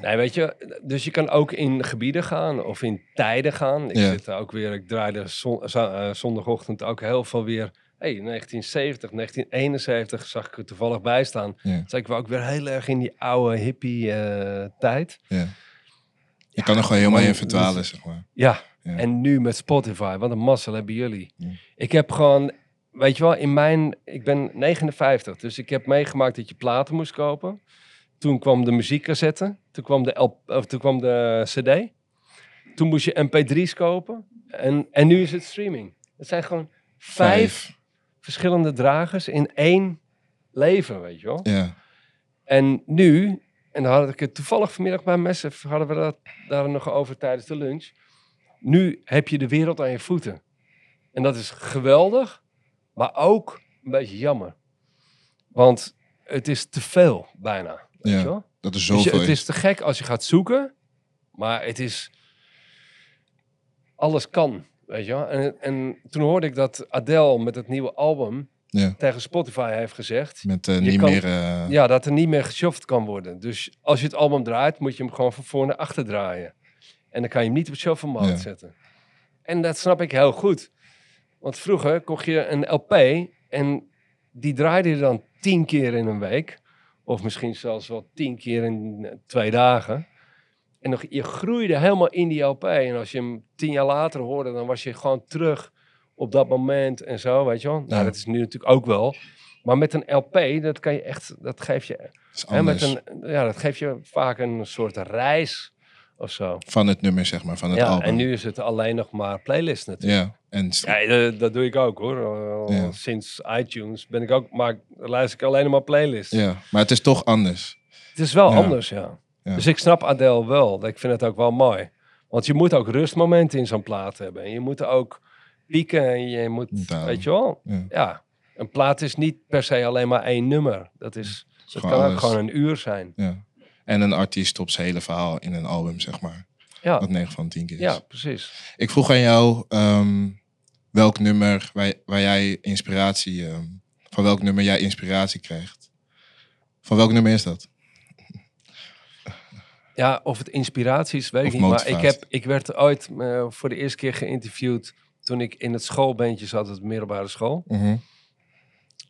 nee, weet je, dus je kan ook in gebieden gaan of in tijden gaan. Ik Ja. zit ook weer, ik draaide zon- zo- zondagochtend ook heel veel weer. Hey, 1970, 1971 zag ik er toevallig bij staan. Ja. Dus ik was ook weer heel erg in die oude hippie tijd. Ja. Je kan er gewoon helemaal in verdwalen, zeg maar. Ja, en nu met Spotify, wat een mazzel hebben jullie. Ik heb gewoon, weet je wel, in mijn, ik ben 59, dus ik heb meegemaakt dat je platen moest kopen. Toen kwam de muziekcassette, toen kwam de, L, of toen kwam de CD. Toen moest je mp3's kopen en, en nu is het streaming. Het zijn gewoon vijf, verschillende dragers in één leven, weet je wel. Ja. En nu, en dan had ik het toevallig vanmiddag bij Massive, hadden we dat daar nog over tijdens de lunch. Nu heb je de wereld aan je voeten. En dat is geweldig, maar ook een beetje jammer. Want het is te veel, bijna. Weet Ja, je wel? Dat is Dus zoveel. het is te gek als je gaat zoeken, maar het is... Alles kan, weet je wel. En, en toen hoorde ik dat Adele met het nieuwe album Ja. tegen Spotify heeft gezegd... Met eh, niet kan- meer... eh, Ja, dat er niet meer geshuffeld kan worden. Dus als je het album draait, moet je hem gewoon van voor naar achter draaien. En dan kan je hem niet op shuffle mode Ja. zetten. En dat snap ik heel goed. Want vroeger kocht je een LP en die draaide je dan tien keer in een week. Of misschien zelfs wel tien keer in eh, twee dagen. En nog, je groeide helemaal in die LP. En als je hem tien jaar later hoorde, dan was je gewoon terug op dat moment en zo, weet je wel. Nou, Ja. dat is nu natuurlijk ook wel. Maar met een LP, dat kan je echt, dat geeft je, hè, met een, ja, dat geeft je vaak een soort reis of zo. Van het nummer, zeg maar, van het Ja, album. en nu is het alleen nog maar playlist natuurlijk. Ja, en Ja, dat, dat doe ik ook hoor. Ja. Sinds iTunes ben ik ook, maar luister ik alleen nog maar playlists. ja, maar het is toch anders. Het is wel Ja. anders, ja. Dus ik snap Adele wel. Ik vind het ook wel mooi. Want je moet ook rustmomenten in zo'n plaat hebben. En je moet ook pieken en je moet, weet je wel. Ja. Ja, een plaat is niet per se alleen maar één nummer. Dat, is, dat kan ook gewoon een uur zijn. Ja. En een artiest stopt zijn hele verhaal in een album, zeg maar. Ja, Wat 9 van 10 keer is. ja precies. Ik vroeg aan jou ehm, welk nummer waar, waar jij inspiratie, ehm, van welk nummer jij inspiratie krijgt. Van welk nummer is dat? Ja, of het inspiratie is, weet Of ik niet. Maar ik, heb, ik werd ooit eh, voor de eerste keer geïnterviewd toen ik in het schoolbandje zat, het middelbare school. Mhm.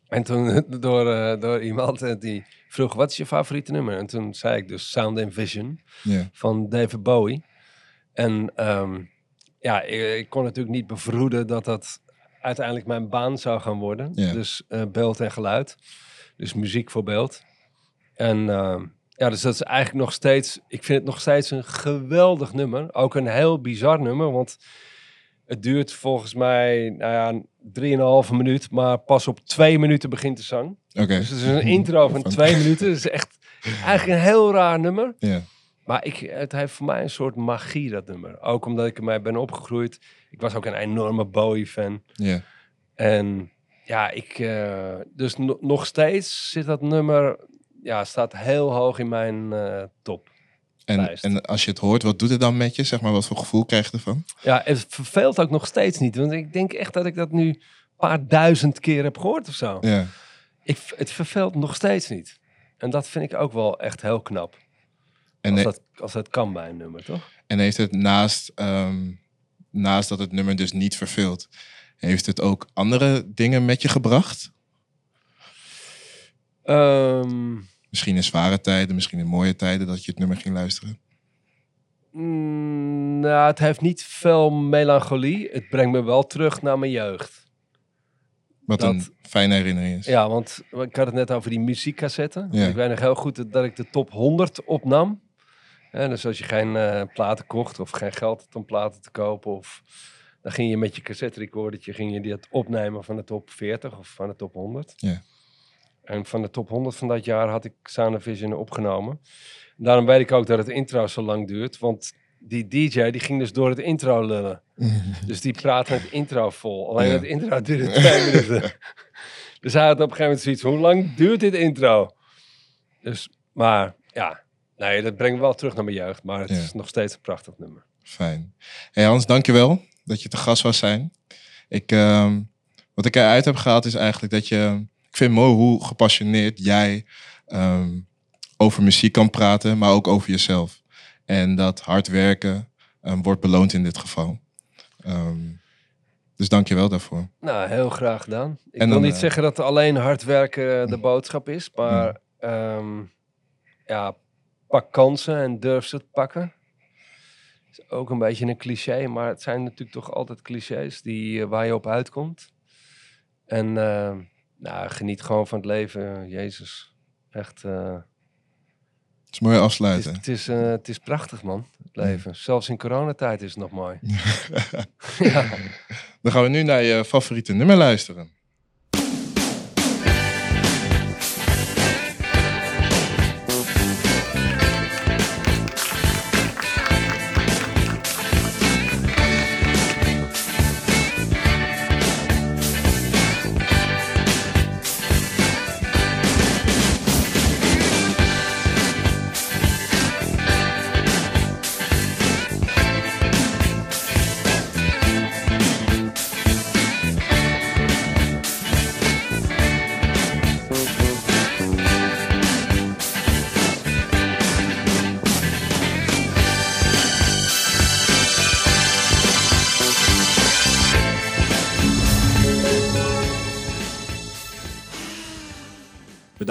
En toen door, eh, door iemand eh, die vroeg, wat is je favoriete nummer? En toen zei ik dus Sound and Vision van David Bowie. En ehm, ja, ik, ik kon natuurlijk niet bevroeden dat dat uiteindelijk mijn baan zou gaan worden. Dus eh, beeld en geluid. Dus muziek voor beeld. En ehm, ja, dus dat is eigenlijk nog steeds, ik vind het nog steeds een geweldig nummer. Ook een heel bizar nummer, want het duurt volgens mij, nou ja, drieënhalve minuut, maar pas op twee minuten begint de zang. oké. Dus het is een intro van twee minuten. Het is echt eigenlijk een heel raar nummer. Ja, Maar ik, het heeft voor mij een soort magie, dat nummer. Ook omdat ik ermee ben opgegroeid. Ik was ook een enorme Bowie-fan. ja. En ja, ik... eh, dus no- nog steeds zit dat nummer... Ja, staat heel hoog in mijn eh, top. En, Lijst. en als je het hoort, wat doet het dan met je? Zeg maar, wat voor gevoel krijg je ervan? Ja, het verveelt ook nog steeds niet. Want ik denk echt dat ik dat nu een paar duizend keer heb gehoord of zo. Ja, Ik, het verveelt nog steeds niet. En dat vind ik ook wel echt heel knap. En, Als dat, als dat kan bij een nummer, toch? en heeft het naast, ehm, naast dat het nummer dus niet verveelt, heeft het ook andere dingen met je gebracht? Ehm, Misschien in zware tijden, misschien in mooie tijden dat je het nummer ging luisteren. mm, nou, het heeft niet veel melancholie. Het brengt me wel terug naar mijn jeugd. Wat Dat- een fijne herinnering is. Ja, want ik had het net over die muziekcassetten. Ja. Ik weet nog heel goed dat- ik de top 100 opnam. Dus als je geen eh, platen kocht of geen geld had om platen te kopen... Of, dan ging je met je cassette recordertje ging je dat opnemen van de top 40 of van de top 100. Ja. En van de top 100 van dat jaar had ik of Vision opgenomen. Daarom weet ik ook dat het intro zo lang duurt. Want die DJ die ging dus door het intro lullen. Dus die praatte het intro vol. Alleen het intro duurde twee minuten. Dus hij had op een gegeven moment zoiets, hoe lang duurt dit intro? Dus, maar ja, nee, dat brengt me wel terug naar mijn jeugd. Maar het Ja. is nog steeds een prachtig nummer. Fijn. Hey Hans, dankjewel dat je te gast was zijn. Ik, ehm, wat ik eruit heb gehaald is eigenlijk dat je... Ik vind het mooi hoe gepassioneerd jij ehm, over muziek kan praten, maar ook over jezelf. En dat hard werken ehm, wordt beloond in dit geval. Ehm, dus dankjewel daarvoor. Nou, heel graag gedaan. Ik wil niet eh, zeggen dat alleen hard werken de boodschap is. Maar ehm, ja, pak kansen en durf ze te pakken. Is ook een beetje een cliché, maar het zijn natuurlijk toch altijd clichés die, eh, waar je op uitkomt. En nou, geniet gewoon van het leven, Jezus. Echt, eh, Het is mooi het, is, afsluiten. het, is, eh, het is prachtig, man, het leven. Zelfs in coronatijd is het nog mooi. ja. Dan gaan we nu naar je favoriete nummer luisteren.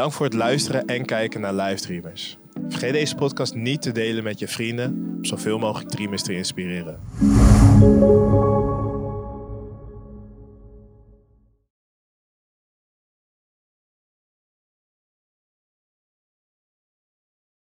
Bedankt voor het luisteren en kijken naar livestreamers. Vergeet deze podcast niet te delen met je vrienden om zoveel mogelijk dreamers te inspireren.